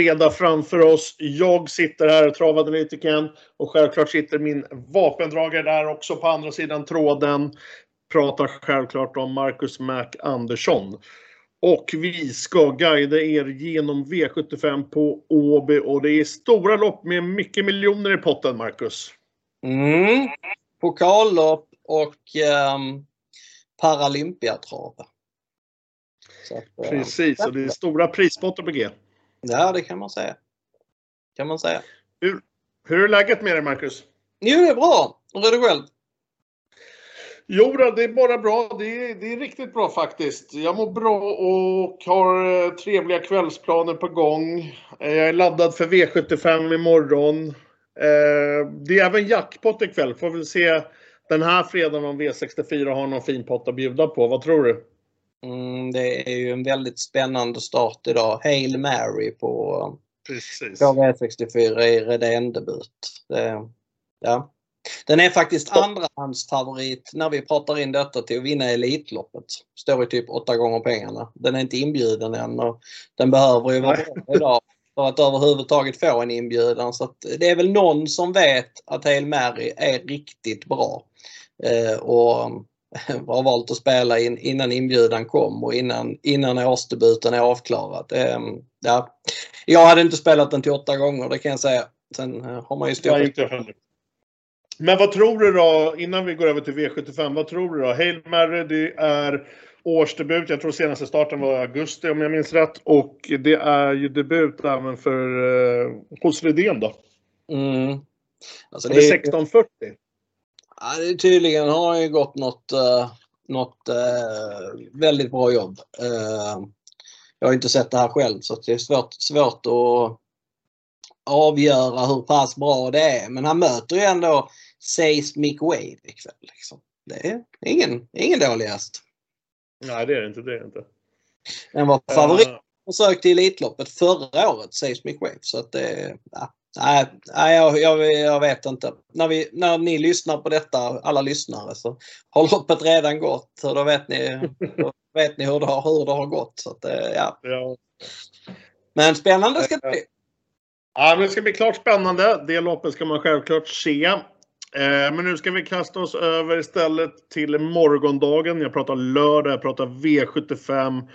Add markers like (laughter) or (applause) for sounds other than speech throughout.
fredag framför oss. Jag sitter här, travanalytikern, och självklart sitter min vapendragare där också på andra sidan tråden. Pratar självklart om Marcus Mac Andersson. Och vi ska guida er genom V75 på Åby och det är stora lopp med mycket miljoner i potten, Marcus. Mm. Pokallopp och um, Paralympiatrav. Eh, Precis, och det är stora prispotter på G. Ja, det kan man säga. Kan man säga. Hur, hur är läget med dig, Marcus? Jo, det är bra. Hur är det själv? Jo, det är bara bra. Det är, det är riktigt bra faktiskt. Jag mår bra och har eh, trevliga kvällsplaner på gång. Eh, jag är laddad för V75 imorgon. Eh, det är även jackpot ikväll. Får väl se den här fredagen om V64 har någon fin pott att bjuda på. Vad tror du? Mm, det är ju en väldigt spännande start idag. Hail Mary på, Precis. på V64 i Redén-debut. Ja. Den är faktiskt andrahandsfavorit när vi pratar in detta till att vinna Elitloppet. Står i typ åtta gånger pengarna. Den är inte inbjuden än och den behöver ju vara bra idag för att överhuvudtaget få en inbjudan. Så det är väl någon som vet att Hail Mary är riktigt bra. Eh, och (laughs) har valt att spela in, innan inbjudan kom och innan, innan årsdebuten är avklarad. Eh, ja. Jag hade inte spelat den till åtta gånger, det kan jag säga. Sen eh, har man ju stor... Men vad tror du då, innan vi går över till V75, vad tror du då? Hail Mary, det är årsdebut. Jag tror senaste starten var i augusti om jag minns rätt. Och det är ju debut även för eh, hos Redén då. Mm. Alltså det är 1640. Ja, det tydligen har ju gått något, uh, något uh, väldigt bra jobb. Uh, jag har inte sett det här själv så det är svårt, svårt att avgöra hur pass bra det är. Men han möter ju ändå Seismic Wave ikväll. Liksom. Det är ingen, ingen dålig häst. Nej, det är inte. Det är inte. Den var favorit uh. försök till Elitloppet förra året, Seismic Wave. Så att det, ja, nej, nej jag, jag, jag, vet inte. När, vi, när ni lyssnar på detta, alla lyssnare, så har loppet redan gått. Så då vet ni, då vet ni hur, det har, hur det har gått. Så att, ja. ja. Men spännande ska det bli. Ja, men det ska bli klart spännande. Det loppet ska man självklart se. Eh, men nu ska vi kasta oss över istället till morgondagen. Jag pratar lördag, jag pratar V75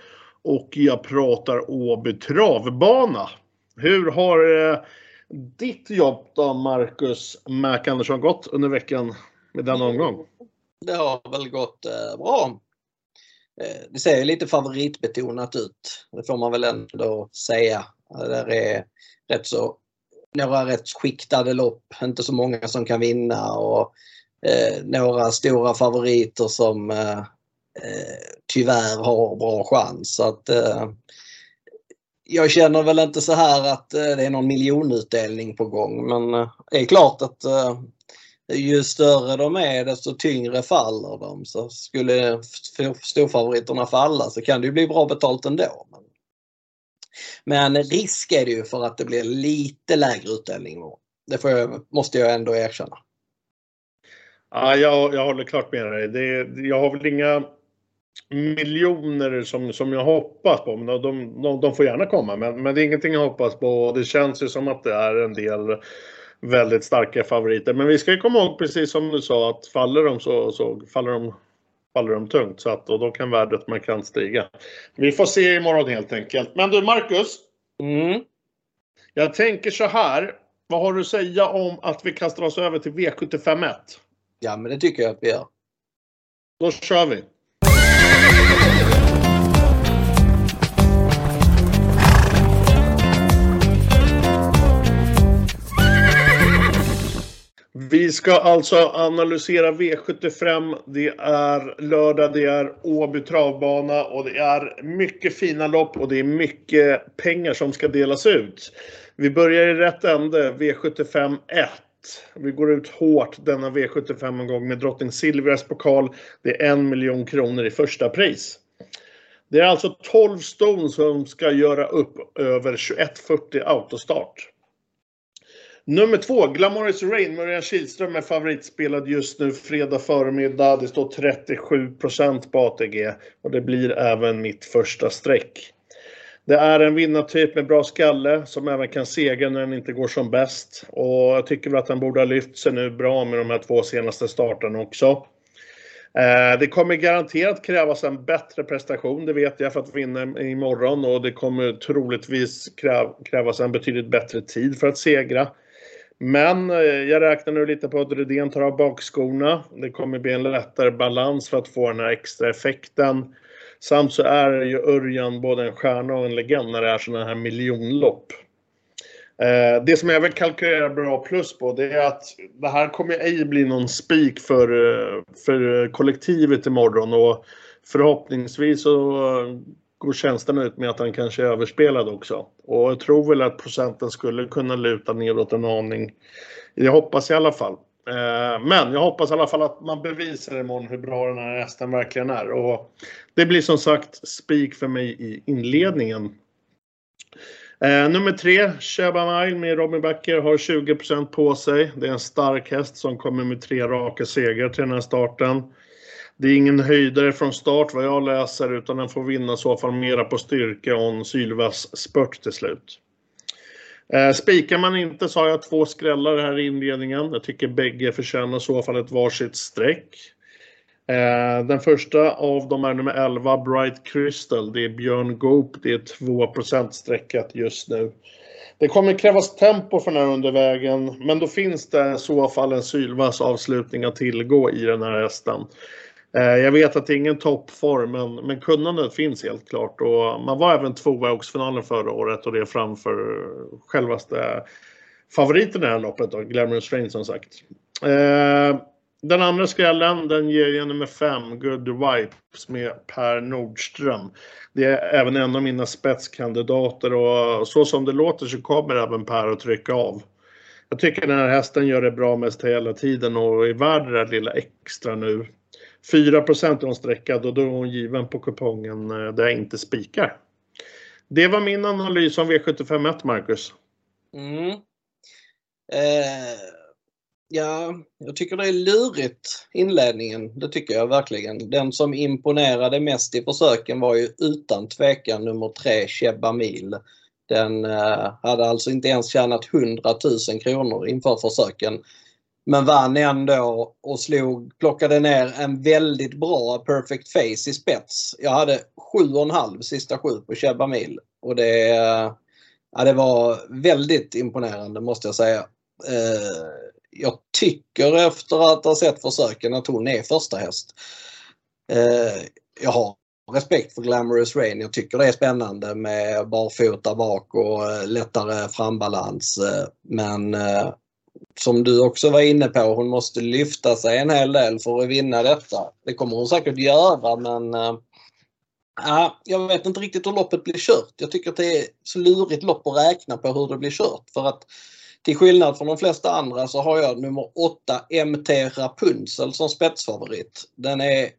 och jag pratar Åby travbana. Hur har eh, ditt jobb då, Marcus Mac Andersson, gått under veckan med denna omgång? Det har väl gått eh, bra. Eh, det ser lite favoritbetonat ut. Det får man väl ändå säga. Det är rätt så några rätt skiktade lopp, inte så många som kan vinna och eh, några stora favoriter som eh, eh tyvärr har bra chans. Så att, eh, jag känner väl inte så här att eh, det är någon miljonutdelning på gång men eh, det är klart att eh, ju större de är desto tyngre faller de. Så skulle storfavoriterna falla så kan det ju bli bra betalt ändå. Men men risk är det ju för att det blir lite lägre utdelning. Det får jag, måste jag ändå erkänna. Ja, jag, jag håller klart med dig. Det, jag har väl inga miljoner som, som jag hoppas på. Men de, de, de får gärna komma. Men, men det är ingenting jag hoppas på. Det känns ju som att det är en del väldigt starka favoriter. Men vi ska ju komma ihåg precis som du sa att faller de så, så faller de faller de tungt så att, och då kan värdet markant stiga. Vi får se imorgon helt enkelt. Men du Marcus. Mm. Jag tänker så här. Vad har du att säga om att vi kastar oss över till V751? Ja men det tycker jag att vi gör. Då kör vi. Vi ska alltså analysera V75. Det är lördag, det är Åby travbana och det är mycket fina lopp och det är mycket pengar som ska delas ut. Vi börjar i rätt ände, V75 1. Vi går ut hårt denna V75-omgång med Drottning Silvias pokal. Det är en miljon kronor i första pris. Det är alltså 12 ston som ska göra upp över 2140 autostart. Nummer två, Glamorous Rain, Mörjan Kihlström är favoritspelad just nu fredag förmiddag. Det står 37 på ATG och det blir även mitt första streck. Det är en vinnartyp med bra skalle som även kan segra när den inte går som bäst. Och jag tycker väl att den borde ha lyft sig nu bra med de här två senaste starterna också. Eh, det kommer garanterat krävas en bättre prestation, det vet jag, för att vinna imorgon och det kommer troligtvis krävas en betydligt bättre tid för att segra. Men eh, jag räknar nu lite på att Rydén tar av bakskorna. Det kommer bli en lättare balans för att få den här extra effekten. Samt så är ju Örjan både en stjärna och en legend när det är sådana här miljonlopp. Eh, det som jag vill kalkylera bra plus på det är att det här kommer ej bli någon spik för, eh, för kollektivet imorgon och förhoppningsvis så går tjänsten ut med att han kanske är överspelad också. Och jag tror väl att procenten skulle kunna luta neråt en aning. Jag hoppas i alla fall. Eh, men jag hoppas i alla fall att man bevisar imorgon hur bra den här hästen verkligen är. Och det blir som sagt spik för mig i inledningen. Eh, nummer tre, Sheba Mile med Robin Backer har 20% på sig. Det är en stark häst som kommer med tre raka segrar till den här starten. Det är ingen höjdare från start vad jag läser utan den får vinna i så fall mera på styrka och en sylvass spurt till slut. Eh, spikar man inte så har jag två skrällar här i inledningen. Jag tycker bägge förtjänar i så fall ett varsitt streck. Eh, den första av dem är nummer 11, Bright Crystal. Det är Björn Goop. Det är 2% streckat just nu. Det kommer krävas tempo för den här undervägen, men då finns det i så fall en sylvass avslutning att tillgå i den här hästen. Eh, jag vet att det är ingen toppform, men, men kunnandet finns helt klart. Och man var även tvåa i Oxfinalen förra året och det är framför självaste favoriten i det här loppet, då, Glamorous Rain som sagt. Eh, den andra skrällen den ger jag nummer 5, Good Wipes med Per Nordström. Det är även en av mina spetskandidater och så som det låter så kommer även Per att trycka av. Jag tycker den här hästen gör det bra mest hela tiden och är värd det där lilla extra nu. 4 är hon streckad och då är hon given på kupongen eh, där jag inte spikar. Det var min analys om V751 Marcus. Mm. Eh, ja, jag tycker det är lurigt inledningen. Det tycker jag verkligen. Den som imponerade mest i försöken var ju utan tvekan nummer 3 Sheba Mil. Den eh, hade alltså inte ens tjänat 100 000 kronor inför försöken. Men vann ändå och slog, plockade ner en väldigt bra perfect face i spets. Jag hade 7,5 sista sju på Cheba Mil. Och det, ja, det var väldigt imponerande måste jag säga. Eh, jag tycker efter att ha sett försöken att hon är första häst. Eh, jag har respekt för Glamorous Rain. Jag tycker det är spännande med barfota bak och eh, lättare frambalans. Eh, men eh, som du också var inne på, hon måste lyfta sig en hel del för att vinna detta. Det kommer hon säkert göra men äh, jag vet inte riktigt hur loppet blir kört. Jag tycker att det är så lurigt lopp att räkna på hur det blir kört. För att till skillnad från de flesta andra så har jag nummer 8 MT Rapunzel som spetsfavorit. Den är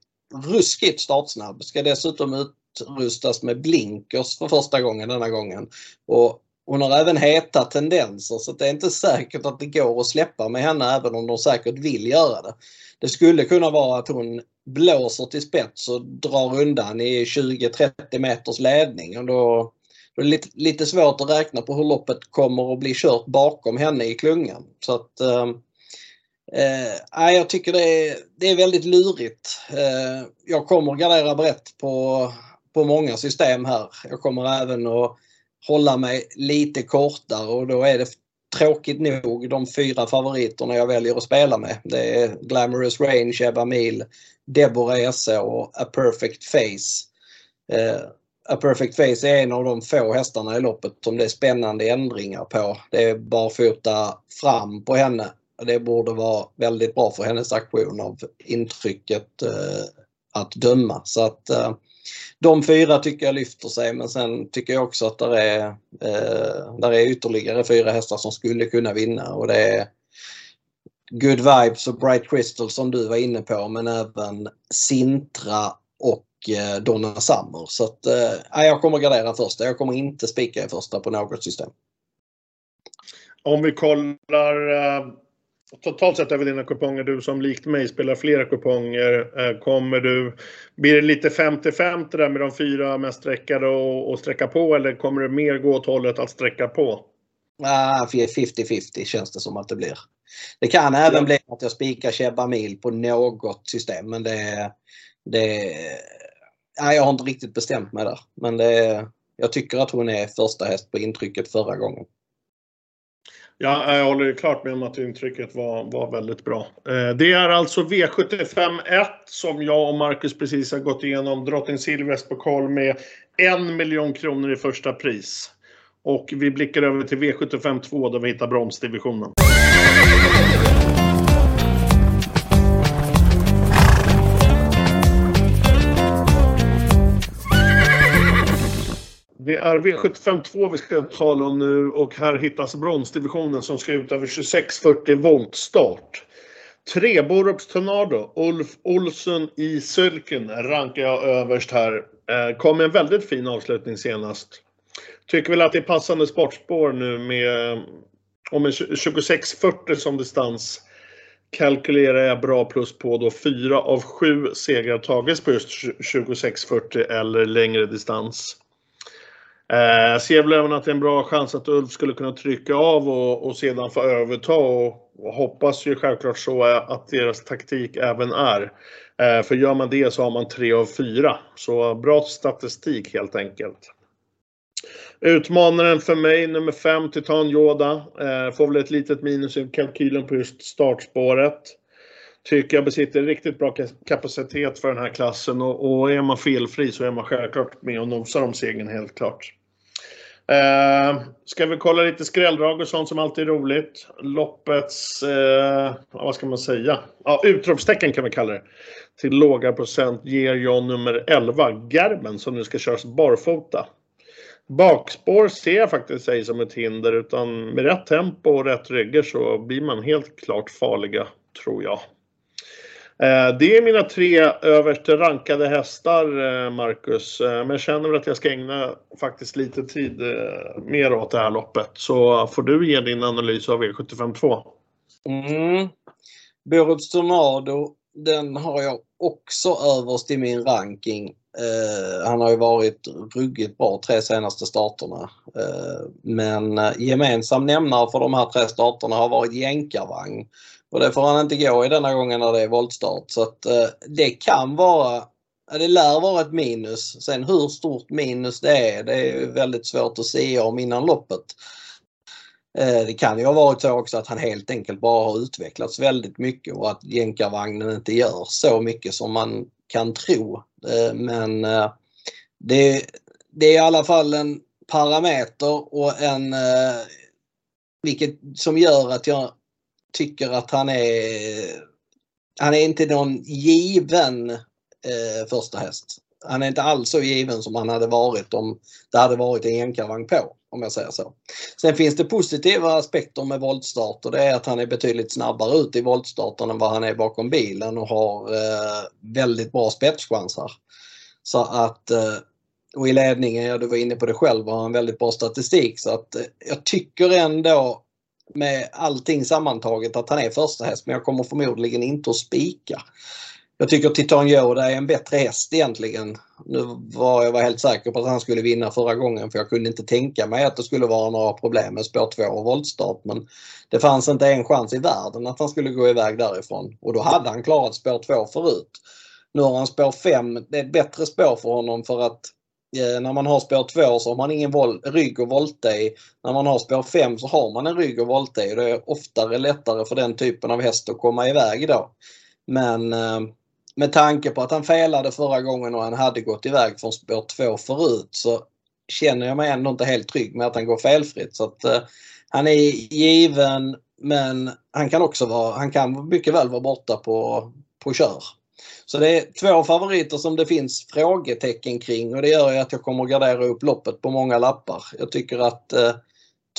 ruskigt startsnabb. Ska dessutom utrustas med blinkers för första gången denna gången. Och hon har även heta tendenser så det är inte säkert att det går att släppa med henne även om de säkert vill göra det. Det skulle kunna vara att hon blåser till spets och drar undan i 20-30 meters ledning och då, då är det lite, lite, svårt att räkna på hur loppet kommer att bli kört bakom henne i klungan. Så att, ehm, eh, jag tycker det är, det är väldigt lurigt. Eh, jag kommer att gardera brett på, på många system här. Jag kommer även att hålla mig lite kortare och då är det tråkigt nog de fyra favoriterna jag väljer att spela med. Det är Glamorous Range, Ebba Mil, Deborah Esse och A Perfect Face. Eh, A Perfect Face är en av de få hästarna i loppet som det är spännande ändringar på. Det är barfota fram på henne. Det borde vara väldigt bra för hennes aktion av intrycket eh, att döma. Så att eh, de fyra tycker jag lyfter sig men sen tycker jag också att det är, eh, där är ytterligare fyra hästar som skulle kunna vinna och det är Good Vibes och Bright Crystal som du var inne på men även Sintra och eh, Donna Summer. Så att, eh, jag kommer gardera första. Jag kommer inte spika i första på något system. Om vi kollar eh, totalt sett över dina kuponger, du som likt mig spelar flera kuponger, eh, kommer du, blir det lite 50-50 där med de fyra mest sträckade och, och sträcka på eller kommer det mer gå åt hållet att sträcka på? Ah, 50-50 känns det som att det blir. Det kan även ja. bli att jag spikar Chebamil på något system men det, det nej, jag har inte riktigt bestämt mig där. Men det, jag tycker att hon är första häst på intrycket förra gången. Ja, jag håller klart med om att intrycket var, var väldigt bra. Eh, det är alltså V75 1 som jag och Marcus precis har gått igenom. Drottning Silvias pokal med en miljon kronor i första pris. Och vi blickar över till V75 2 där vi hittar bromsdivisionen. Det är V75 2 vi ska tala om nu och här hittas bronsdivisionen som ska ut över 2640 volt start. Tre Borups Tornado, Ulf Olsson i sulken rankar jag överst här. Eh, kom med en väldigt fin avslutning senast. Tycker väl att det är passande sportspår nu med om en 2640 som distans kalkylerar jag bra plus på då fyra av sju segrar tagits på just 2640 eller längre distans. Eh, ser väl även att det är en bra chans att Ulf skulle kunna trycka av och, och sedan få överta och, och hoppas ju självklart så att deras taktik även är. Eh, för gör man det så har man tre av fyra. Så bra statistik helt enkelt. Utmanaren för mig, nummer 5, Titan Yoda. Eh, får väl ett litet minus i kalkylen på just startspåret. Tycker jag besitter riktigt bra kapacitet för den här klassen och, och är man felfri så är man självklart med och nosar om segern helt klart. Eh, ska vi kolla lite skrälldrag och sånt som alltid är roligt. Loppets, eh, vad ska man säga? Ja, utropstecken kan vi kalla det. Till låga procent ger jag nummer 11, Gerben, som nu ska köras barfota. Bakspår ser jag faktiskt sig som ett hinder utan med rätt tempo och rätt rygger så blir man helt klart farliga, tror jag. Eh, det är mina tre överst rankade hästar, eh, Marcus. Eh, men jag känner att jag ska ägna faktiskt lite tid mer åt det här loppet. Så får du ge din analys av V75 2. Mm. Borups Tornado, den har jag också överst i min ranking. Han har ju varit ruggigt bra tre senaste starterna. Men gemensam nämnare för de här tre starterna har varit jänkarvagn. Och det får han inte gå i denna gången när det är voltstart. Så att eh, det kan vara, det lär vara ett minus. Sen hur stort minus det är, det är väldigt svårt att se om innan loppet. Eh, det kan ju ha varit så också att han helt enkelt bara har utvecklats väldigt mycket och att jänkarvagnen inte gör så mycket som man kan tro. Eh, men eh, det, det är i alla fall en parameter och en eh, vilket som gör att jag tycker att han är han är inte någon given eh, första häst. Han är inte alls så given som han hade varit om det hade varit en enkarvagn på. Om jag säger så. Sen finns det positiva aspekter med voltstart och det är att han är betydligt snabbare ut i voltstarten än vad han är bakom bilen och har eh, väldigt bra spetschanser. Så att eh, och i ledningen, ja du var inne på det själv, har han väldigt bra statistik så att eh, jag tycker ändå med allting sammantaget att han är första häst men jag kommer förmodligen inte att spika. Jag tycker Titan Yoda är en bättre häst egentligen. Nu var jag var helt säker på att han skulle vinna förra gången för jag kunde inte tänka mig att det skulle vara några problem med spår 2 och voltstart men det fanns inte en chans i världen att han skulle gå iväg därifrån och då hade han klarat spår 2 förut. Nu har han spår 5. Det är ett bättre spår för honom för att Eh, när man har spår 2 så har man ingen rygg att volta i. När man har spår 5 så har man en rygg att volta i. Det är oftare lättare för den typen av häst att komma iväg då. Men eh, med tanke på att han felade förra gången och han hade gått iväg från spår 2 förut så känner jag mig ändå inte helt trygg med att han går felfritt. Så att, eh, han är given men han kan också vara, han kan mycket väl vara borta på, på kör. Så det är två favoriter som det finns frågetecken kring och det gör ju att jag kommer att gardera upp loppet på många lappar. Jag tycker att eh,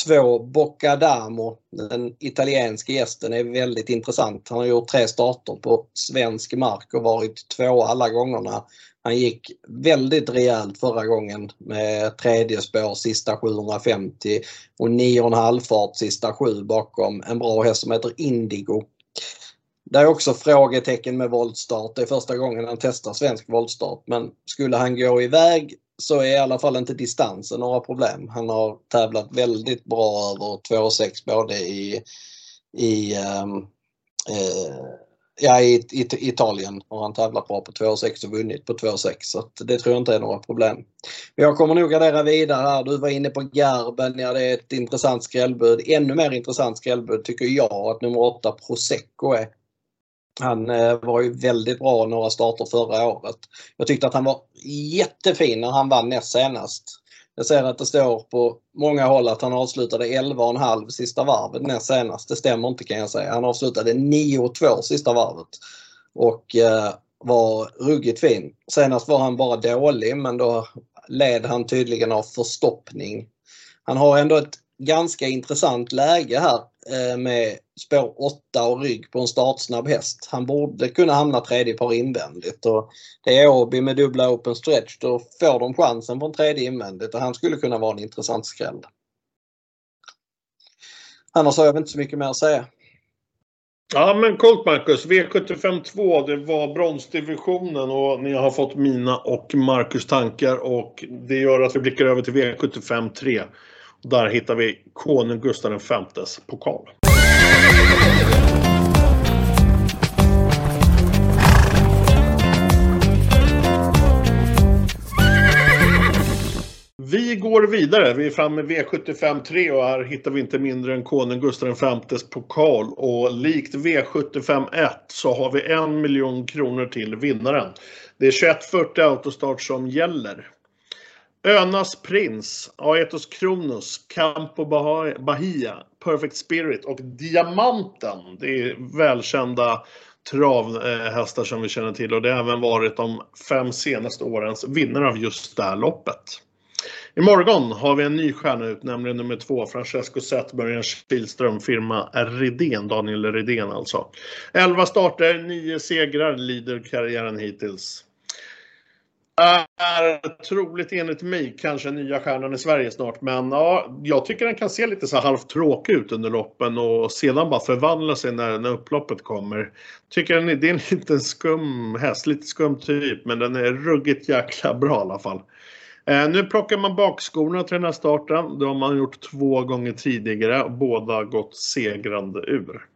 två Boccadamo, den italienske gästen, är väldigt intressant. Han har gjort tre starter på svensk mark och varit två alla gångerna. Han gick väldigt rejält förra gången med tredje spår sista 750 och 9,5 fart sista 7 bakom en bra häst som heter Indigo. Det är också frågetecken med voltstart. Det är första gången han testar svensk voltstart men skulle han gå iväg så är i alla fall inte distansen några problem. Han har tävlat väldigt bra över 2,6 både i, i, um, eh, ja, i, i, Italien har han tävlat bra på 2,6 och vunnit på 2,6 så det tror jag inte är några problem. Men jag kommer nog gardera vidare här. Du var inne på Garben. Ja, det är ett intressant skrällbud. Ännu mer intressant skrällbud tycker jag att nummer 8 Prosecco är. Han eh, var ju väldigt bra några starter förra året. Jag tyckte att han var jättefin när han vann näst senast. Jag ser att det står på många håll att han avslutade 11,5 sista varvet näst senast. Det stämmer inte kan jag säga. Han avslutade 9,2 sista varvet. Och eh, var ruggigt fin. Senast var han bara dålig men då led han tydligen av förstoppning. Han har ändå ett ganska intressant läge här eh, med spår 8 och rygg på en startsnabb häst. Han borde kunna hamna tredje par invändigt. Och det är Åby med dubbla open stretch. Då får de chansen på en tredje invändigt och han skulle kunna vara en intressant skräll. Annars har jag inte så mycket mer att säga. Ja men coolt Marcus. V75 2 det var bronsdivisionen och ni har fått mina och Marcus tankar och det gör att vi blickar över till V75 3. Där hittar vi konung Gustav Vs pokal. Vi går vidare. Vi är framme vid V75 3 och här hittar vi inte mindre än konung Gustav Vs pokal. Och likt V75 1 så har vi en miljon kronor till vinnaren. Det är 2140 autostart som gäller. Önas Prins, Aetos Kronos, Campo Bahia, Perfect Spirit och Diamanten. Det är välkända travhästar som vi känner till och det har även varit de fem senaste årens vinnare av just det här loppet. Imorgon har vi en ny stjärna ut, nämligen nummer två, Francesco Zetterberg, Kihlström, firma Redén, Daniel Redén alltså. 11 starter, 9 segrar, lider karriären hittills är troligt enligt mig kanske nya stjärnan i Sverige snart. Men ja, jag tycker den kan se lite så halvt tråkig ut under loppen och sedan bara förvandla sig när, när upploppet kommer. Tycker den är, det är en liten skum häst, lite skum typ, men den är ruggigt jäkla bra i alla fall. Eh, nu plockar man bakskorna till den här starten. Det har man gjort två gånger tidigare. Båda gått segrande ur.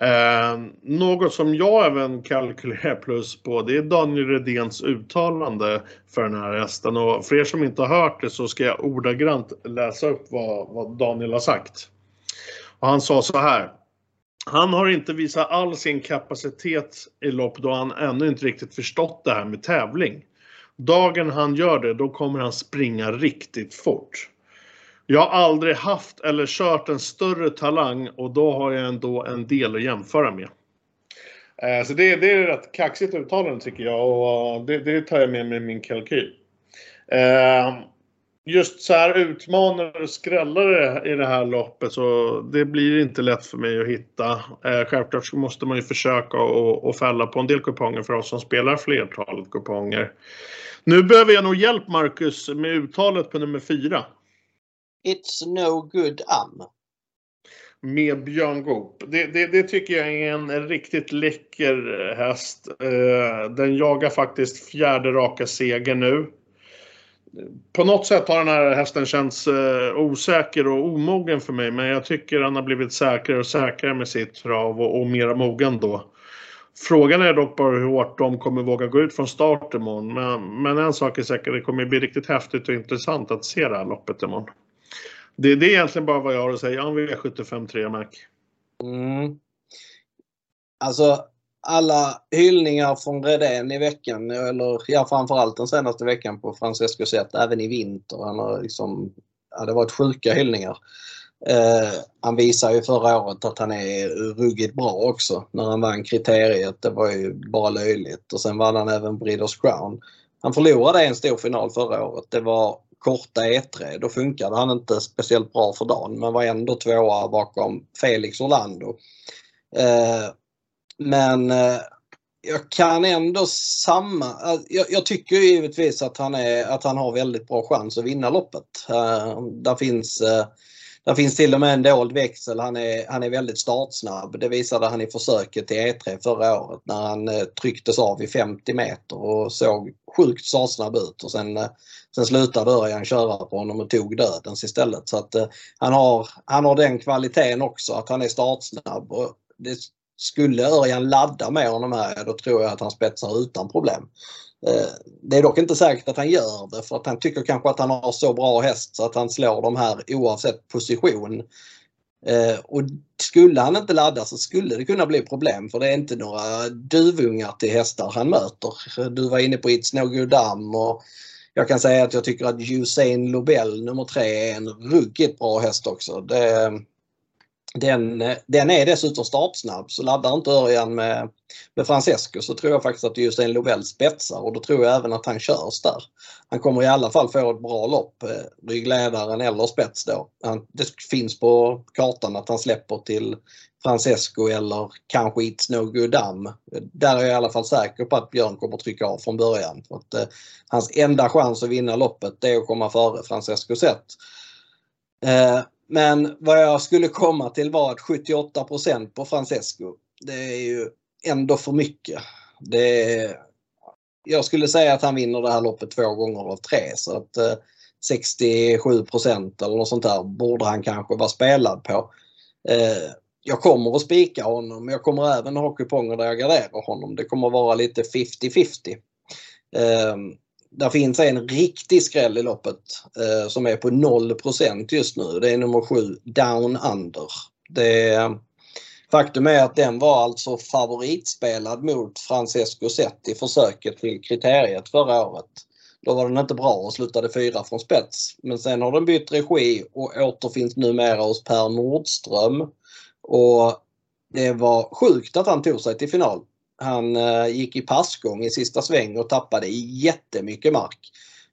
Eh, något som jag även kalkylerar plus på det är Daniel Redéns uttalande för den här hästen. Och för er som inte har hört det så ska jag ordagrant läsa upp vad, vad Daniel har sagt. Och han sa så här. Han har inte visat all sin kapacitet i lopp då han ännu inte riktigt förstått det här med tävling. Dagen han gör det, då kommer han springa riktigt fort. Jag har aldrig haft eller kört en större talang och då har jag ändå en del att jämföra med. Eh, så det, det är rätt kaxigt uttalande tycker jag och eh, det, det tar jag med mig i min kalkyl. Eh, just så här utmanare och skrällare i det här loppet så det blir inte lätt för mig att hitta. Självklart så måste man ju försöka och, fälla på en del kuponger för oss som spelar flertalet kuponger. Nu behöver jag nog hjälp Marcus med uttalet på nummer fyra. It's no good am. Med Björn Goop. Det, det, det, tycker jag är en riktigt läcker eh, häst. Eh, den jagar faktiskt fjärde raka seger nu. På något sätt har den här hästen känts eh, osäker och omogen för mig men jag tycker han har blivit säkrare och säkrare med sitt trav och, och mera mogen då. Frågan är dock bara hur hårt de kommer våga gå ut från start imorgon. Men, men en sak är säker, det kommer bli riktigt häftigt och intressant att se det här loppet imorgon. Det, det är egentligen bara vad jag har att säga om V75 3 Mac. Mm. Alltså alla hyllningar från Redén i veckan, eller ja framförallt den senaste veckan på Francesco Zet, även i vinter. Han har liksom, ja, det har varit sjuka hyllningar. Eh, han visar ju förra året att han är ruggigt bra också när han vann kriteriet. Det var ju bara löjligt och sen vann han även Breeders Crown. Han förlorade en stor final förra året. Det var korta E3. Då funkade han inte speciellt bra för dagen men var ändå tvåa bakom Felix Orlando. Eh, men eh, jag kan ändå samma... Eh, jag, jag, tycker givetvis att han, är, att han har väldigt bra chans att vinna loppet. Eh, där finns eh, där finns till och med en dold växel. Han är, han är väldigt startsnabb. Det visade han i försöket till E3 förra året när han eh, trycktes av i 50 meter och såg sjukt startsnabb ut. Och sen, eh, sen slutade Örjan köra på honom och tog dödens istället. Så att, eh, han, har, han har den kvaliteten också att han är startsnabb. Och det skulle Örjan ladda med honom här, då tror jag att han spetsar utan problem. Eh, det är dock inte säkert att han gör det för att han tycker kanske att han har så bra häst så att han slår de här oavsett position. Eh, och skulle han inte ladda så skulle det kunna bli problem för det är inte några duvungar till hästar han möter. Du var inne på It's No Good Dam och jag kan säga att jag tycker att Usain Lobel nummer tre är en ruggigt bra häst också. Det, den, eh, den är dessutom startsnabb så laddar inte Örjan med, med Francesco så tror jag faktiskt att just en Lovell spetsar och då tror jag även att han körs där. Han kommer i alla fall få ett bra lopp, eh, ryggledaren eller spets då. Han, det finns på kartan att han släpper till Francesco eller kanske It's No Good Dam. Där är jag i alla fall säker på att Björn kommer trycka av från början. För att, eh, hans enda chans att vinna loppet är att komma före Francesco Zet. Eh, men vad jag skulle komma till var att 78% på Francesco. Det är ju ändå för mycket. Det är, jag skulle säga att han vinner det här loppet två gånger av tre så att eh, 67% eller något sånt där borde han kanske vara spelad på. Eh, jag kommer att spika honom jag kommer även ha kuponger där jag garderar honom. Det kommer att vara lite 50-50 där finns en riktig skräll i loppet eh, som är på 0% just nu. Det är nummer 7 Down Under. Det, faktum är att den var alltså favoritspelad mot Francesco Sett i försöket till kriteriet förra året. Då var den inte bra och slutade fyra från spets. Men sen har den bytt regi och återfinns numera hos Per Nordström. Och det var sjukt att han tog sig till final. Han eh, gick i passgång i sista sväng och tappade jättemycket mark.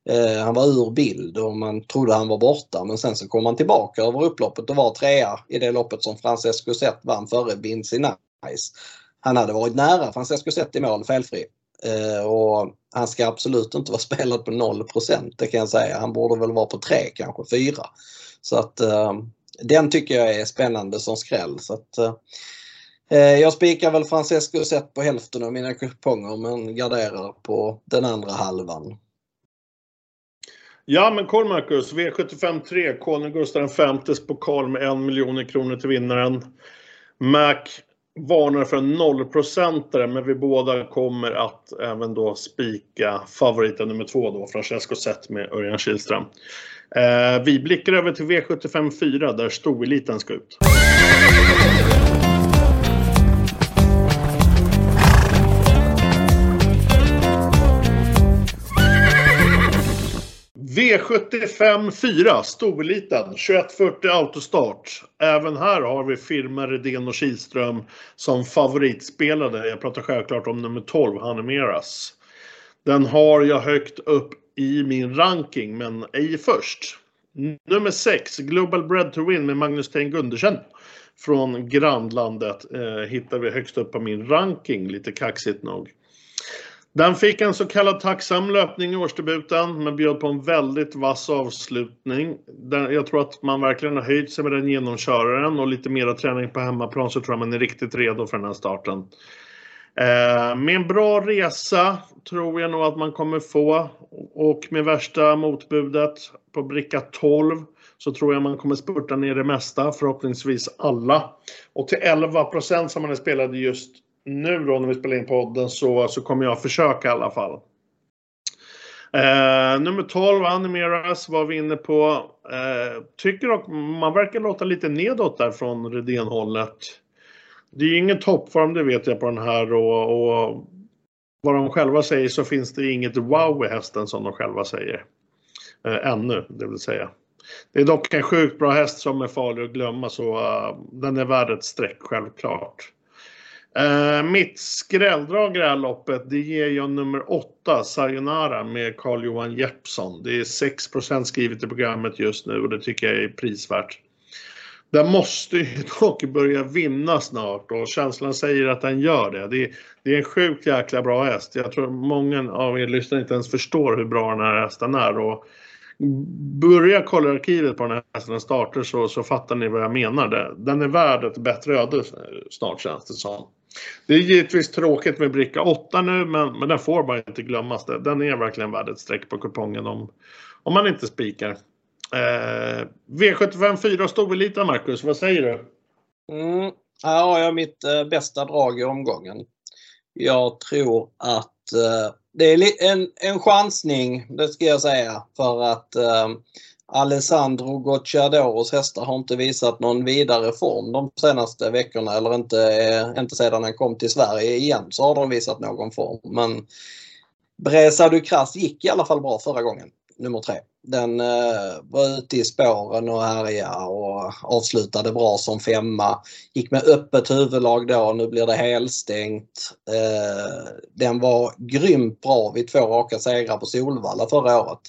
Eh, han var ur bild och man trodde han var borta men sen så kom han tillbaka över upploppet och var trea i det loppet som Francesco Zet vann före Vinci Nice. Han hade varit nära Francesco Zet i mål felfri. Eh, och han ska absolut inte vara (laughs) spelad på 0% det kan jag säga. Han borde väl vara på 3 kanske 4. Så att eh, den tycker jag är spännande som skräll. Så att, Eh, Eh, jag spikar väl Francesco sett på hälften av mina kuponger men garderar på den andra halvan. Ja men koll Marcus, V75 3, Konung Gustav V pokal med en miljon kronor till vinnaren. Mac varnar för en nollprocentare men vi båda kommer att även då spika favoriten nummer två då, Francesco Zet med Örjan Kihlström. Eh, vi blickar över till V75 4 där stoeliten ska ut. V75 4, storliten, 2140 autostart. Även här har vi firma Redén och Kihlström som favoritspelade. Jag pratar självklart om nummer 12, Hanemeras. Den har jag högt upp i min ranking, men ej först. Nummer 6, Global Bread to Win med Magnus Tein Gundersen från grannlandet eh, hittar vi högst upp på min ranking, lite kaxigt nog. Den fick en så kallad tacksam löpning i årsdebuten men bjöd på en väldigt vass avslutning. Jag tror att man verkligen har höjt sig med den genomköraren och lite mera träning på hemmaplan så tror jag man är riktigt redo för den här starten. Eh, med en bra resa tror jag nog att man kommer få och med värsta motbudet på bricka 12 så tror jag man kommer spurta ner det mesta, förhoppningsvis alla. Och till 11 som man är spelade just nu då när vi spelar in podden så, så kommer jag försöka i alla fall. Eh, nummer 12, Animeras, var vi inne på. Eh, tycker dock man verkar låta lite nedåt där från Redén-hållet. Det är ju ingen toppform, det vet jag på den här och, och vad de själva säger så finns det inget wow i hästen som de själva säger. Eh, ännu, det vill säga. Det är dock en sjukt bra häst som är farlig att glömma så uh, den är värd ett streck självklart. Eh, mitt skrälldrag i det här loppet, det ger jag nummer 8, Sayonara med Carl-Johan Jeppsson. Det är 6% skrivet i programmet just nu och det tycker jag är prisvärt. Den måste ju (laughs) dock börja vinna snart och känslan säger att den gör det. Det är, det är en sjukt jäkla bra häst. Jag tror många av er lyssnare inte ens förstår hur bra den här hästen är. Och börja kolla arkivet på den här hästen startar så, så fattar ni vad jag menar. Den är värd ett bättre öde snart känns det som. Det är givetvis tråkigt med bricka 8 nu men, men den får bara inte glömmas. Den är verkligen värd ett streck på kupongen om, om man inte spikar. Eh, V75 4 lite Marcus, vad säger du? Mm, här har jag mitt eh, bästa drag i omgången. Jag tror att eh, det är en, en chansning, det ska jag säga, för att eh, Alessandro Gocciadoros hästar har inte visat någon vidare form de senaste veckorna eller inte, eh, inte sedan han kom till Sverige igen så har de visat någon form. Men Bresa Ducras gick i alla fall bra förra gången, nummer tre. Den eh, var ute i spåren och härjade och avslutade bra som femma. Gick med öppet huvudlag då, nu blir det helstängt. Eh, den var grymt bra vid två raka segrar på Solvalla förra året.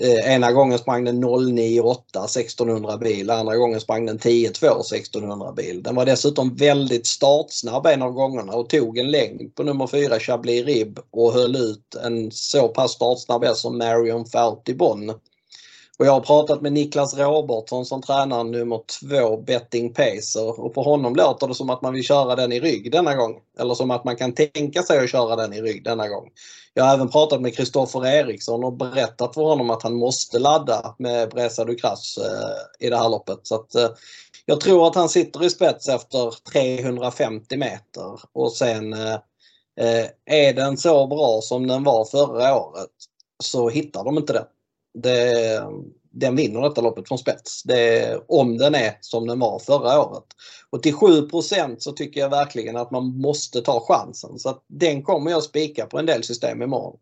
Eh, ena gången sprang den 09.8 1600 bil, andra gången sprang den 10.2 1600 bil. Den var dessutom väldigt startsnabb en av gångerna och tog en längd på nummer 4 Chablis Rib och höll ut en så pass startsnabb häst som Marion Fouty Bonn. Och jag har pratat med Niklas Robertsson som tränar nummer två Betting Pacer och på honom låter det som att man vill köra den i rygg denna gång. Eller som att man kan tänka sig att köra den i rygg denna gång. Jag har även pratat med Kristoffer Eriksson och berättat för honom att han måste ladda med Bresa Ducras eh, i det här loppet. Så att, eh, jag tror att han sitter i spets efter 350 meter och sen eh, är den så bra som den var förra året så hittar de inte den det, den vinner detta loppet från spets. Det, om den är som den var förra året. Och till 7% så tycker jag verkligen att man måste ta chansen. Så att den kommer jag spika på en del system imorgon.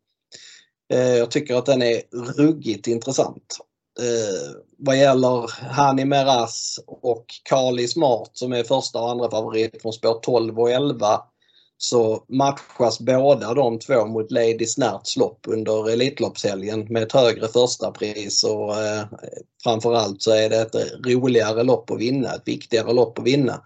Eh, jag tycker att den är ruggigt intressant. Eh, vad gäller Hani Meras och Kali Smart som är första och andra favorit från spår 12 och 11 så matchas båda de två mot Lady Snärts lopp under Elitloppshelgen med ett högre första pris och eh, framförallt så är det ett roligare lopp att vinna, ett viktigare lopp att vinna.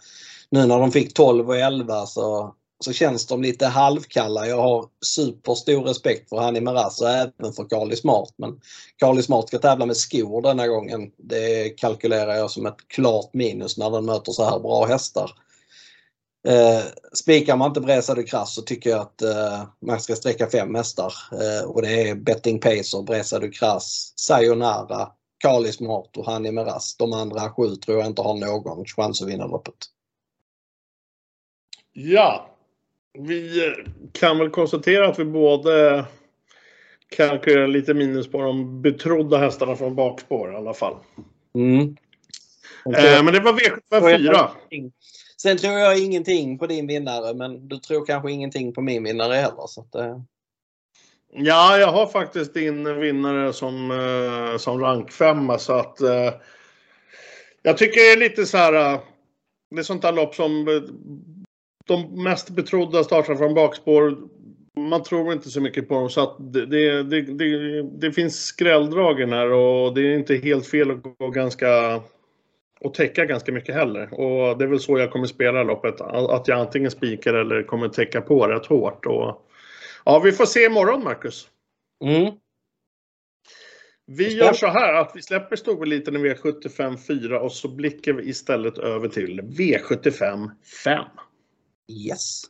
Nu när de fick 12 och 11 så, så känns de lite halvkalla. Jag har superstor respekt för Hanni Meraz och även för Carly Smart men Carly Smart ska tävla med skor denna gången. Det kalkylerar jag som ett klart minus när den möter så här bra hästar. Eh, spikar man inte Bresa de Krass så tycker jag att eh, man ska sträcka fem hästar. Eh, och det är Betting Pacer, Bresa de Krass, Sayonara, Kali Smart och Hanni Meras. De andra sju tror jag inte har någon chans att vinna loppet. Ja, vi eh, kan väl konstatera att vi både kalkylerar lite minus på de betrodda hästarna från bakspår i alla fall. Mm. Eh, men det var V74. Sen tror jag ingenting på din vinnare men du tror kanske ingenting på min vinnare heller. Så att, eh. Ja, jag har faktiskt din vinnare som, eh, som rankfemma så att eh, jag tycker det är lite så här. Eh, det är sånt där lopp som eh, de mest betrodda startar från bakspår. Man tror inte så mycket på dem så att det, det, det, det finns skrälldragen här och det är inte helt fel att gå ganska och täcka ganska mycket heller. Och det är väl så jag kommer spela loppet. Att jag antingen spikar eller kommer täcka på rätt hårt. Och, ja, vi får se imorgon Marcus. Mm. Vi gör så här att vi släpper storeliten i V75 4 och så blickar vi istället över till V75 5. Yes.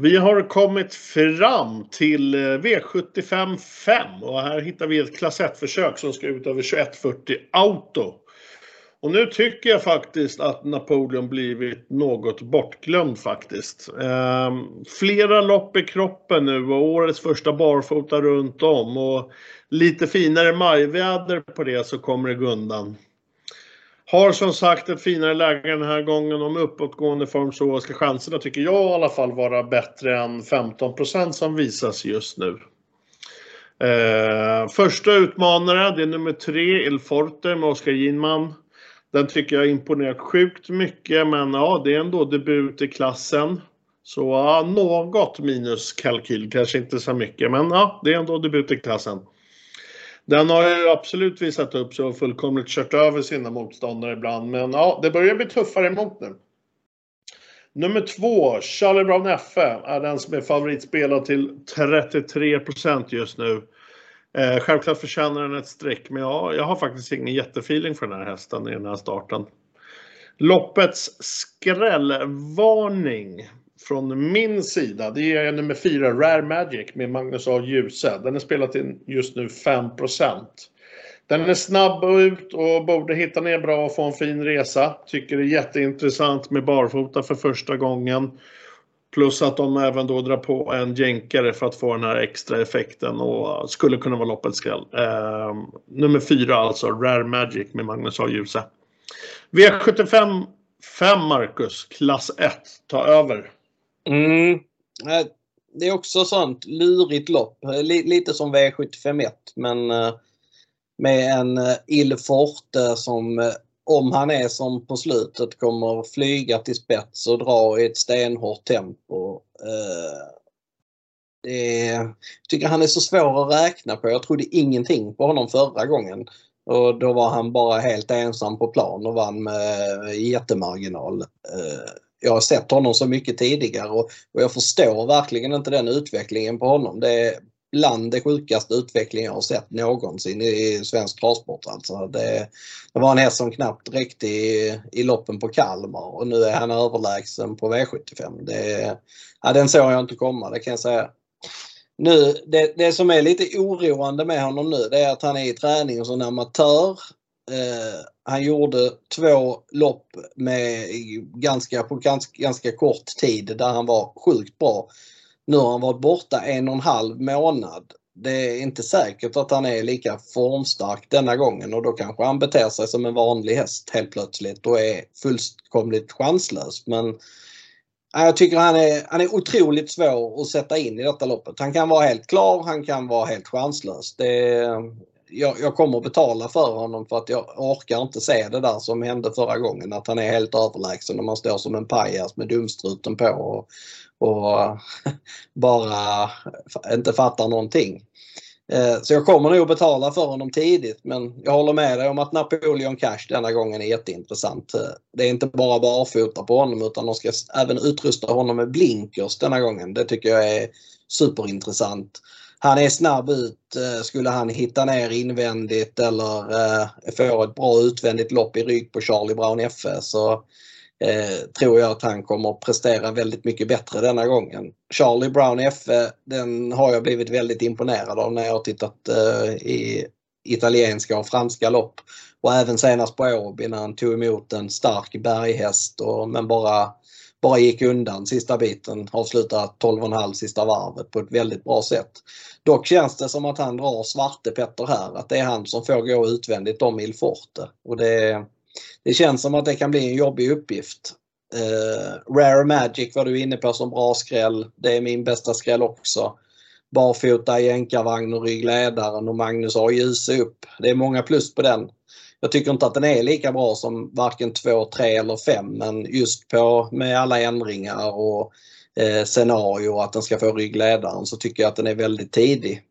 Vi har kommit fram till eh, V75 5 och här hittar vi ett klass 1-försök som ska ut över 2140 Auto. Och nu tycker jag faktiskt att Napoleon blivit något bortglömd faktiskt. Ehm, flera lopp i kroppen nu och årets första barfota runt om och lite finare majväder på det så kommer det gå undan. Har som sagt ett finare läge den här gången. Om uppåtgående form så ska chanserna, tycker jag i alla fall, vara bättre än 15% som visas just nu. Eh, första utmanare, det är nummer tre, Il Forte med Oskar Ginman. Den tycker jag imponerat sjukt mycket, men ja, det är ändå debut i klassen. Så ja, något minus kalkyl, kanske inte så mycket, men ja, det är ändå debut i klassen. Den har ju absolut visat upp sig och fullkomligt kört över sina motståndare ibland, men ja, det börjar bli tuffare emot nu. Nummer två, Charlie Brown FF, är den som är favoritspelad till 33% just nu. Eh, självklart förtjänar den ett streck, men ja, jag har faktiskt ingen jättefeeling för den här hästen i den här starten. Loppets skrällvarning från min sida, det är nummer fyra, Rare Magic med Magnus A. Djuse. Den är spelad till just nu 5% Den är snabb ut och borde hitta ner bra och få en fin resa. Tycker det är jätteintressant med barfota för första gången. Plus att de även då drar på en jänkare för att få den här extra effekten och skulle kunna vara loppets skräll. Eh, nummer fyra alltså, Rare Magic med Magnus A. Djuse. V75 5 Marcus, klass 1, ta över. Mm. Eh, det är också sånt lurigt lopp. Eh, lite som V751 men eh, med en eh, Il Forte som om han är som på slutet kommer flyga till spets och dra i ett stenhårt tempo. Det är, jag tycker han är så svår att räkna på. Jag trodde ingenting på honom förra gången. Och då var han bara helt ensam på plan och vann med jättemarginal jag har sett honom så mycket tidigare och, och, jag förstår verkligen inte den utvecklingen på honom. Det är bland det sjukaste utvecklingen jag har sett någonsin i, svensk travsport. Alltså det, det, var en häst som knappt räckte i, i loppen på Kalmar och nu är han överlägsen på V75. Det, ja, den såg jag inte komma, det kan jag säga. Nu, det, det som är lite oroande med honom nu det är att han är i träning som amatör Eh, han gjorde två lopp med ganska, på ganska, ganska kort tid där han var sjukt bra. Nu har han varit borta en och en halv månad. Det är inte säkert att han är lika formstark denna gången och då kanske han beter sig som en vanlig häst helt plötsligt och är fullkomligt chanslös. Men jag tycker han är, han är otroligt svår att sätta in i detta loppet. Han kan vara helt klar, han kan vara helt chanslös. Det, jag, jag kommer betala för honom för att jag orkar inte se det där som hände förra gången. Att han är helt överlägsen när man står som en pajas med dumstruten på och, och (laughs) bara inte fattar någonting. Eh, så jag kommer nog betala för honom tidigt men jag håller med dig om att Napoleon Cash denna gången är jätteintressant. Eh, det är inte bara barfota på honom utan de ska även utrusta honom med blinkers denna gången. Det tycker jag är superintressant han är snabb ut. Eh, skulle han hitta ner invändigt eller eh, få ett bra utvändigt lopp i rygg på Charlie Brown FE så eh, tror jag att han kommer att prestera väldigt mycket bättre denna gången. Charlie Brown FE den har jag blivit väldigt imponerad av när jag har tittat i italienska och franska lopp. Och även senast på Åby när han tog emot en stark berghäst och, men bara bara gick undan sista biten, avslutade 12,5 sista varvet på ett väldigt bra sätt. Dock känns det som att han drar Svarte Petter här, att det är han som får gå utvändigt om Il Forte. Och det, det känns som att det kan bli en jobbig uppgift. Uh, Rare Magic var du inne på som bra skräll. Det är min bästa skräll också. Barfota, jänkarvagn och ryggledaren och Magnus har ljus upp. Det är många plus på den. Jag tycker inte att den är lika bra som varken 2, 3 eller 5 men just på med alla ändringar och eh, scenario att den ska få ryggledaren så tycker jag att den är väldigt tidig.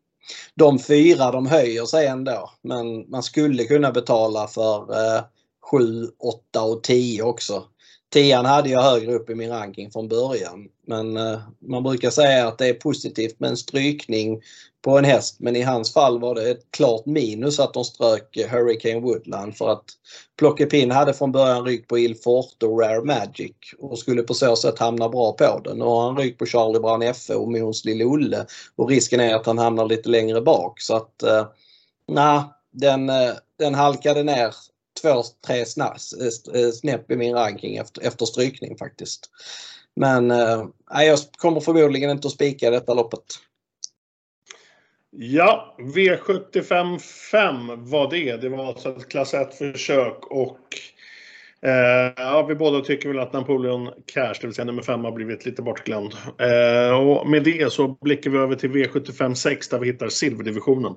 De fyra de höjer sig ändå men man skulle kunna betala för eh, 7, 8 och 10 också. Tian hade jag högre upp i min ranking från början. Men eh, man brukar säga att det är positivt med en strykning på en häst. Men i hans fall var det ett klart minus att de strök eh, Hurricane Woodland för att Plockepin hade från början ryckt på Il Forte och Rare Magic och skulle på så sätt hamna bra på den. Nu har han rygg på Charlie Brown FE och Måns Lille Olle och risken är att han hamnar lite längre bak. Så att, eh, nah, den, eh, den halkade ner två, tre eh, eh, snäpp i min ranking efter, efter strykning faktiskt. Men eh, jag kommer förmodligen inte att spika detta loppet. Ja, V75 5 var det. Det var alltså ett klass 1 försök och Eh, ja, vi båda tycker väl att Napoleon Cash, det vill säga nummer 5, har blivit lite bortglömd. Eh, och med det så blickar vi över till V75 6 där vi hittar silverdivisionen.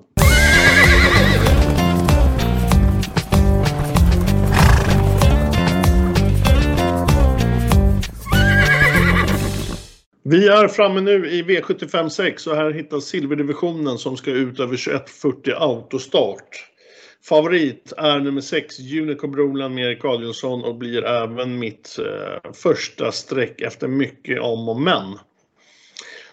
Vi är framme nu i V75 6 och här hittas silverdivisionen som ska ut över 2140 autostart. Favorit är nummer 6, Unico Broland med Erik Adielsson och blir även mitt eh, första streck efter mycket om och men.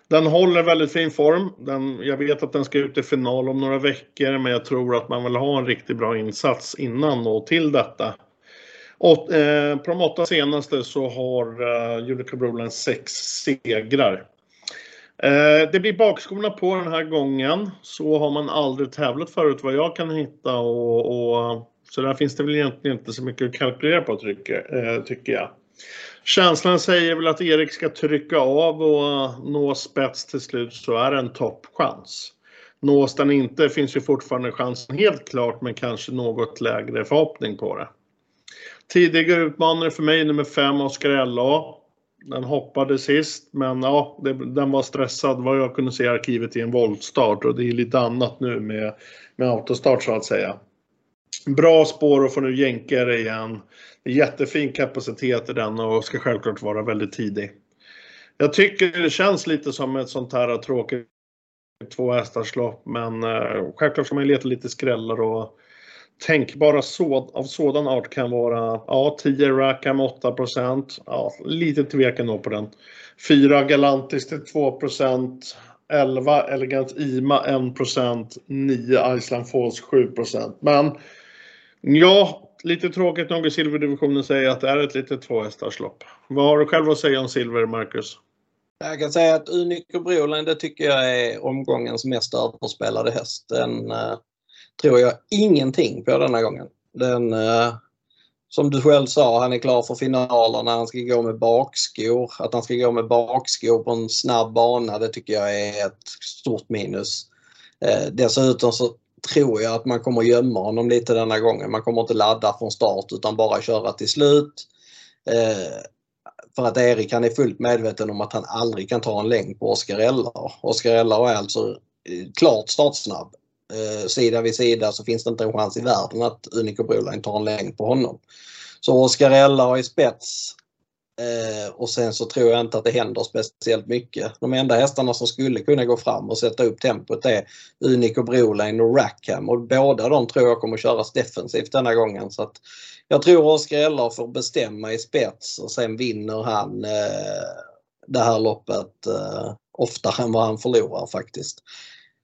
Den håller väldigt fin form. Den, jag vet att den ska ut i final om några veckor men jag tror att man vill ha en riktigt bra insats innan och till detta. Och, eh, på de åtta senaste så har eh, Unico Broland sex segrar. Eh, det blir bakskorna på den här gången. Så har man aldrig tävlat förut vad jag kan hitta och, och så där finns det väl egentligen inte så mycket att kalkylera på tycker, eh, tycker jag. Känslan säger väl att Erik ska trycka av och eh, nå spets till slut så är det en toppchans. Nås den inte finns ju fortfarande chansen helt klart men kanske något lägre förhoppning på det. Tidigare utmanare för mig nummer 5 Oscar LA. Den hoppade sist, men ja, det, den var stressad vad jag kunde se i arkivet i en voltstart och det är lite annat nu med, med autostart så att säga. Bra spår och får nu jänka det igen. Jättefin kapacitet i den och ska självklart vara väldigt tidig. Jag tycker det känns lite som ett sånt här tråkigt två hästars lopp, men eh, självklart ska man leta lite skrällar och tänkbara så, av sådan art kan vara ja, 10 Rackham 8 ja, lite tvekan då på den. 4 Galantis till 2% 11 Elegant Ima 1 9 Island Falls 7 Men ja, lite tråkigt nog i silverdivisionen säger att det är ett litet tvåhästarslopp. Vad har du själv att säga om silver, Marcus? Jag kan säga att Unico Broline, det tycker jag är omgångens mest överspelade häst. Den, uh, tror jag ingenting på denna gången. Den, eh, som du själv sa, han är klar för finalerna. Han ska gå med bakskor. Att han ska gå med bakskor på en snabb bana, det tycker jag är ett stort minus. Eh, dessutom så tror jag att man kommer gömma honom lite denna gången. Man kommer inte ladda från start utan bara köra till slut. Eh, för att Erik han är fullt medveten om att han aldrig kan ta en längd på Oscar Eller. Oscar Eller är alltså eh, klart startsnabb eh, sida vid sida så finns det inte en chans i världen att Unico Broline tar en längd på honom. Så Oscarella har i spets eh, och sen så tror jag inte att det händer speciellt mycket. De enda hästarna som skulle kunna gå fram och sätta upp tempot är Unico Broline och Rackham och båda de tror jag kommer köras defensivt denna gången. Så att jag tror Oscar Ella får bestämma i spets och sen vinner han eh, det här loppet eh, oftare än vad han förlorar faktiskt.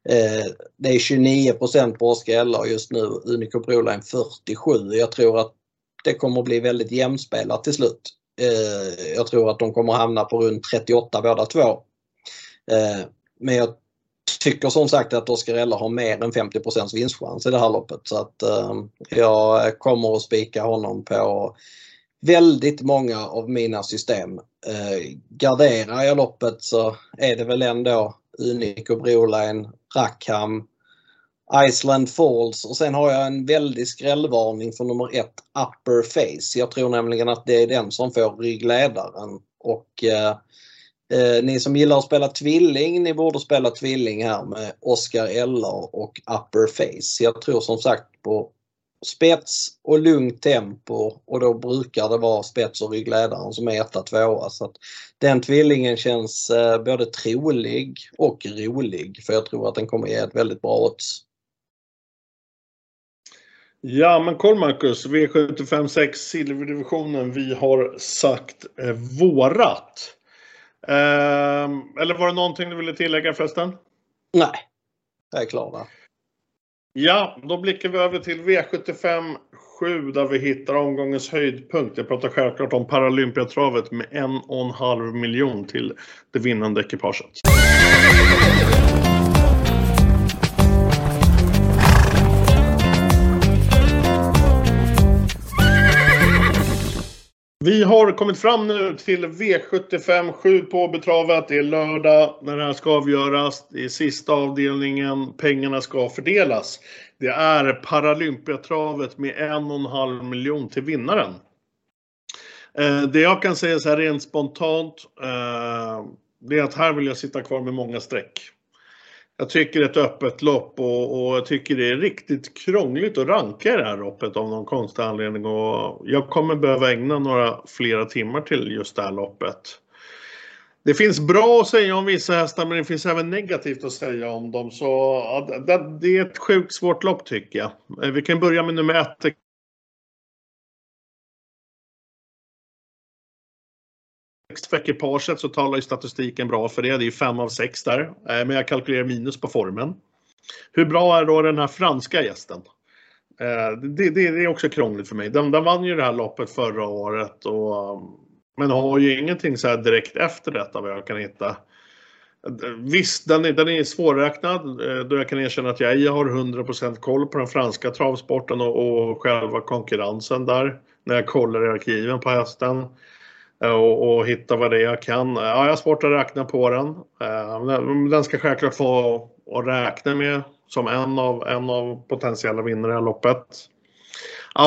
Eh, det är 29 på Oscar LA just nu, Unico Broline 47. Jag tror att det kommer att bli väldigt jämspelat till slut. Eh, jag tror att de kommer att hamna på runt 38 båda två. Eh, men jag tycker som sagt att Oscar Ella har mer än 50% vinstchans i det här loppet. Så att eh, jag kommer att spika honom på väldigt många av mina system. Eh, garderar jag loppet så är det väl ändå Unico Broline, Rackham, Iceland Falls och sen har jag en väldig skrällvarning för nummer ett Upper Face. Jag tror nämligen att det är den som får ryggledaren. Och eh, eh, ni som gillar att spela tvilling, ni borde spela tvilling här med Oscar Eller och Upper Face. Jag tror som sagt på spets och lugnt tempo och då brukar det vara spets och ryggledaren som är etta, tvåa. Så den tvillingen känns eh, både trolig och rolig för jag tror att den kommer ge ett väldigt bra odds. Ja men koll Marcus, V75 6 silverdivisionen. Vi har sagt eh, vårat. Eh, eller var det någonting du ville tillägga förresten? Nej, jag är klar där. Ja, då blickar vi över till V75 7 där vi hittar omgångens höjdpunkt. Jag pratar självklart om Paralympiatravet med en och en halv miljon till det vinnande ekipaget. Vi har kommit fram nu till V75 7 på betravet. Det är lördag när det här ska avgöras. Det är sista avdelningen. Pengarna ska fördelas. Det är Paralympiatravet med en och en halv miljon till vinnaren. Eh, det jag kan säga så här rent spontant, eh, det är att här vill jag sitta kvar med många streck. Jag tycker det är ett öppet lopp och, och, jag tycker det är riktigt krångligt att ranka i det här loppet av någon konstig anledning. Och jag kommer behöva ägna några flera timmar till just det här loppet. Det finns bra att säga om vissa hästar men det finns även negativt att säga om dem. Så ja, det, det, är ett sjukt svårt lopp tycker jag. Eh, vi kan börja med nummer ett. För ekipaget så talar ju statistiken bra för det. Det är 5 av 6 där. Eh, men jag kalkylerar minus på formen. Hur bra är då den här franska gästen? Eh, det, det, det är också krångligt för mig. Den, den vann ju det här loppet förra året. Och, eh, men har ju ingenting så här direkt efter detta vad jag kan hitta. Visst, den är, den är svårräknad då jag kan erkänna att jag ej har 100% koll på den franska travsporten och, och själva konkurrensen där. När jag kollar i arkiven på hästen. Eh, och, och hitta vad det är jag kan. Eh, ja, jag har svårt att räkna på den. Eh, den ska självklart få att räkna med som en av, en av potentiella vinnare i det här loppet.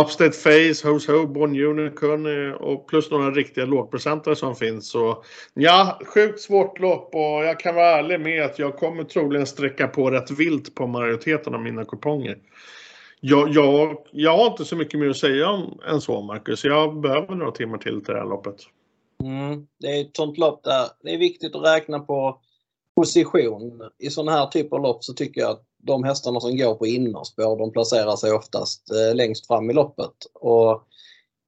Upstate Face, Hose Ho, Born Unicorn och plus några riktiga lågprocentare som finns. Så ja, sjukt svårt lopp och jag kan vara ärlig med att jag kommer troligen sträcka på rätt vilt på majoriteten av mina kuponger. Jag, jag, jag har inte så mycket mer att säga om än så Marcus. Jag behöver några timmar till till det här loppet. Mm, det är ett sånt lopp där det är viktigt att räkna på position. I sådana här typer av lopp så tycker jag att de hästarna som går på innerspår de placerar sig oftast eh, längst fram i loppet. Och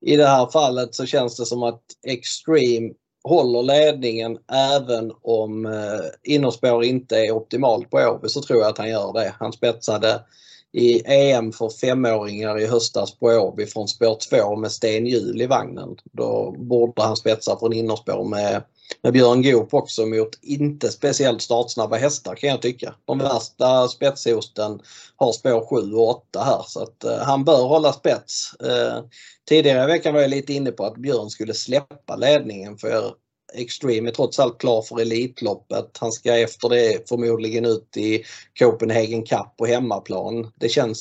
I det här fallet så känns det som att Extreme håller ledningen även om eh, innerspår inte är optimalt på Åby så tror jag att han gör det. Han spetsade i EM för femåringar i höstas på Åby från spår 2 med Sten Hjul i vagnen. Då borde han spetsa från innerspår med, med Björn Goop också mot inte speciellt startsnabba hästar kan jag tycka. De värsta spetshosten har spår 7 och 8 här så att eh, han bör hålla spets. Eh, tidigare i veckan var jag lite inne på att Björn skulle släppa ledningen för Extreme är trots allt klar för Elitloppet. Han ska efter det förmodligen ut i Copenhagen Cup på hemmaplan. Det känns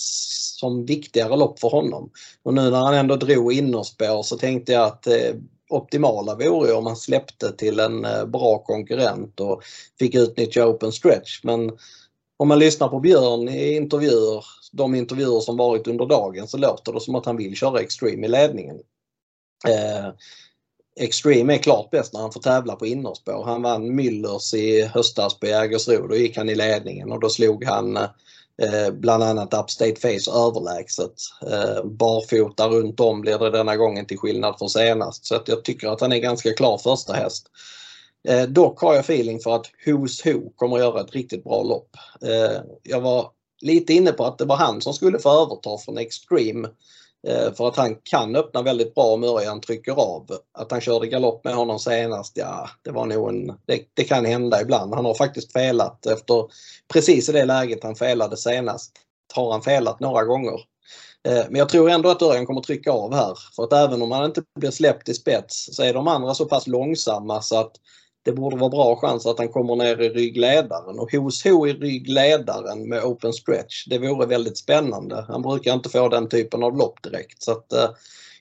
som viktigare lopp för honom. Och nu när han ändå drog innerspår så tänkte jag att eh, optimala vore om han släppte till en eh, bra konkurrent och fick utnyttja open stretch. Men om man lyssnar på Björn i intervjuer, de intervjuer som varit under dagen så låter det som att han vill köra Extreme i ledningen. Eh, Extreme är klart bäst när han får tävla på innerspår. Han vann Müllers i höstas på Jägersro. Då gick han i ledningen och då slog han eh, bland annat Upstate Face överlägset. Eh, barfota runt om blir det denna gången till skillnad från senast. Så att jag tycker att han är ganska klar första häst. Eh, dock har jag feeling för att Who's Who kommer att göra ett riktigt bra lopp. Eh, jag var lite inne på att det var han som skulle få överta från Extreme Eh, för att han kan öppna väldigt bra om Örjan trycker av. Att han körde galopp med honom senast, ja det var nog en, det, det, kan hända ibland. Han har faktiskt felat efter precis i det läget han felade senast. Har han felat några gånger. Eh, men jag tror ändå att Örjan kommer trycka av här. För att även om han inte blir släppt i spets så är de andra så pass långsamma så att det borde vara bra chans att han kommer ner i ryggledaren och hos Ho i ryggledaren med open stretch. Det vore väldigt spännande. Han brukar inte få den typen av lopp direkt. Så att, eh,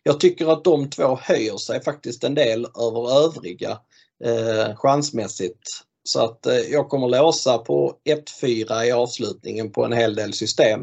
jag tycker att de två höjer sig faktiskt en del över övriga eh, chansmässigt. Så att eh, jag kommer låsa på 1-4 i avslutningen på en hel del system.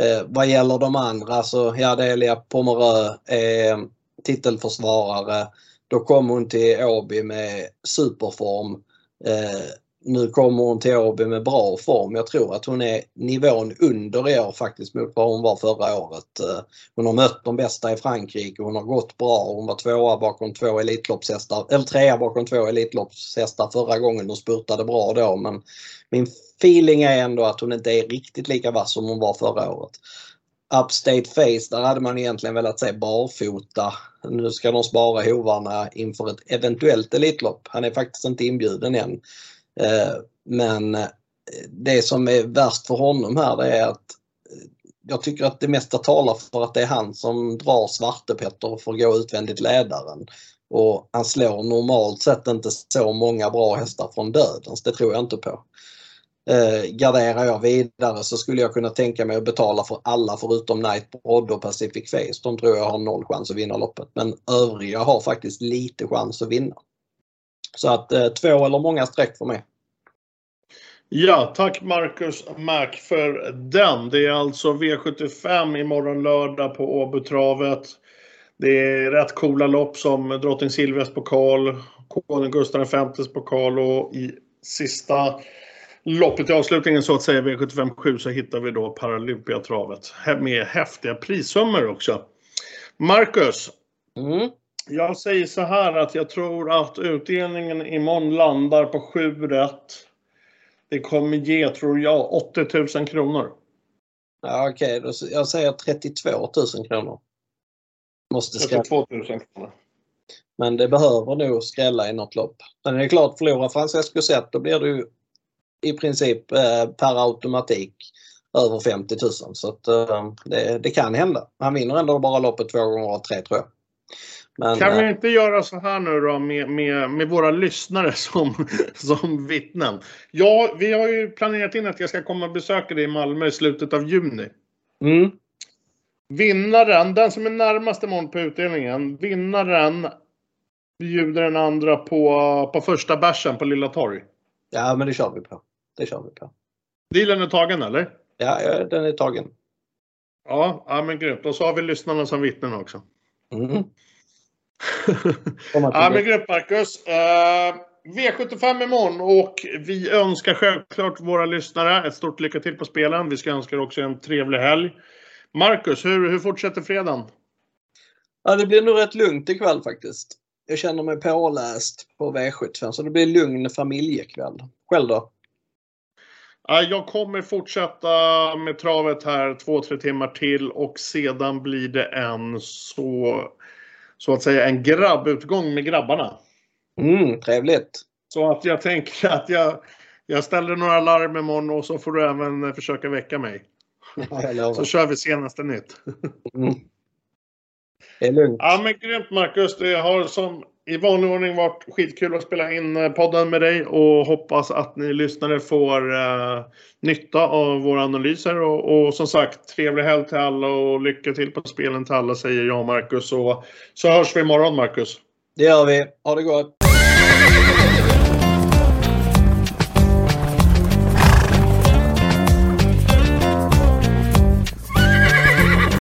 Eh, vad gäller de andra så ja, Delia Pomerö är eh, titelförsvarare. Då kom hon till Åby med superform. Eh, nu kommer hon till Åby med bra form. Jag tror att hon är nivån under i år faktiskt mot vad hon var förra året. Eh, hon har mött de bästa i Frankrike. Hon har gått bra. Hon var tvåa bakom två Elitloppshästar, eller trea bakom två Elitloppshästar förra gången och spurtade bra då. Men min feeling är ändå att hon inte är riktigt lika vass som hon var förra året. Upstate Face, där hade man egentligen velat se barfota. Nu ska de spara hovarna inför ett eventuellt Elitlopp. Han är faktiskt inte inbjuden än. Eh, men eh, det som är värst för honom här det är att eh, jag tycker att det mesta talar för att det är han som drar Svartepetter för att gå utvändigt ledaren. Och han slår normalt sett inte så många bra hästar från dödens, det tror jag inte på. Eh, garderar jag vidare så skulle jag kunna tänka mig att betala för alla förutom Nightbroad och Pacific Face. De tror jag har noll chans att vinna loppet. Men övriga har faktiskt lite chans att vinna. Så att eh, två eller många streck för mig. Ja, tack Marcus Mac för den. Det är alltså V75 imorgon lördag på Åbytravet. Det är rätt coola lopp som Drottning Silvias pokal, Konung Gustav Vs pokal och i sista loppet i avslutningen så att säga V75 7 så hittar vi då Paralympiatravet med häftiga prissummor också. Marcus, Mm. jag säger så här att jag tror att utdelningen imorgon landar på 7 rätt. Det kommer ge, tror jag, 80 000 kronor. Ja, Okej, s- jag säger 32 000 kronor. Måste skrälla. 32 000 kronor. Men det behöver nog skrälla i något lopp. Men det är klart, förlorar Francesco Zet då blir det ju i princip eh, per automatik över 50 000. Så att, eh, det, det kan hända. Han vinner ändå bara loppet två gånger av tre tror jag. Men, Kan eh, vi inte göra så här nu då med, med, med våra lyssnare (laughs) som, som vittnen? Ja, vi har ju planerat in att jag ska komma och besöka dig i Malmö i slutet av juni. mm, Vinnaren, den som är närmast imorgon på utdelningen, vinnaren bjuder den andra på, på första bärsen på Lilla Torg. ja, men det kör vi på. Det kör vi på. Dealen är tagen eller? Ja, den är tagen. Ja, ja men grymt. Och så har vi lyssnarna som vittnen också. Mm. (laughs) Ja men grymt Marcus. Eh, V75 imorgon och vi önskar självklart våra lyssnare ett stort lycka till på spelen. Vi ska önska er också en trevlig helg. Marcus, hur, hur fortsätter fredagen? Ja, det blir nog rätt lugnt ikväll faktiskt. Jag känner mig påläst på V75 så det blir lugn familjekväll. Själv då? Ja, Jag kommer fortsätta med travet här två, tre timmar till och sedan blir det en så, så att säga en grabbutgång med grabbarna. Mm, trevligt. Så att jag tänker att jag, jag ställer några larm imorgon och så får du även försöka väcka mig. Jag. Så kör vi senaste nytt. Mm. Det är lugnt. Ja men grymt Marcus. Det har som i vanlig ordning varit skitkul att spela in eh, podden med dig och hoppas att ni lyssnare får eh, nytta av våra analyser och, och som sagt trevlig helg till alla och lycka till på spelen till alla säger jag och Marcus. Och så hörs vi imorgon Marcus. Det gör vi. Ha det gott!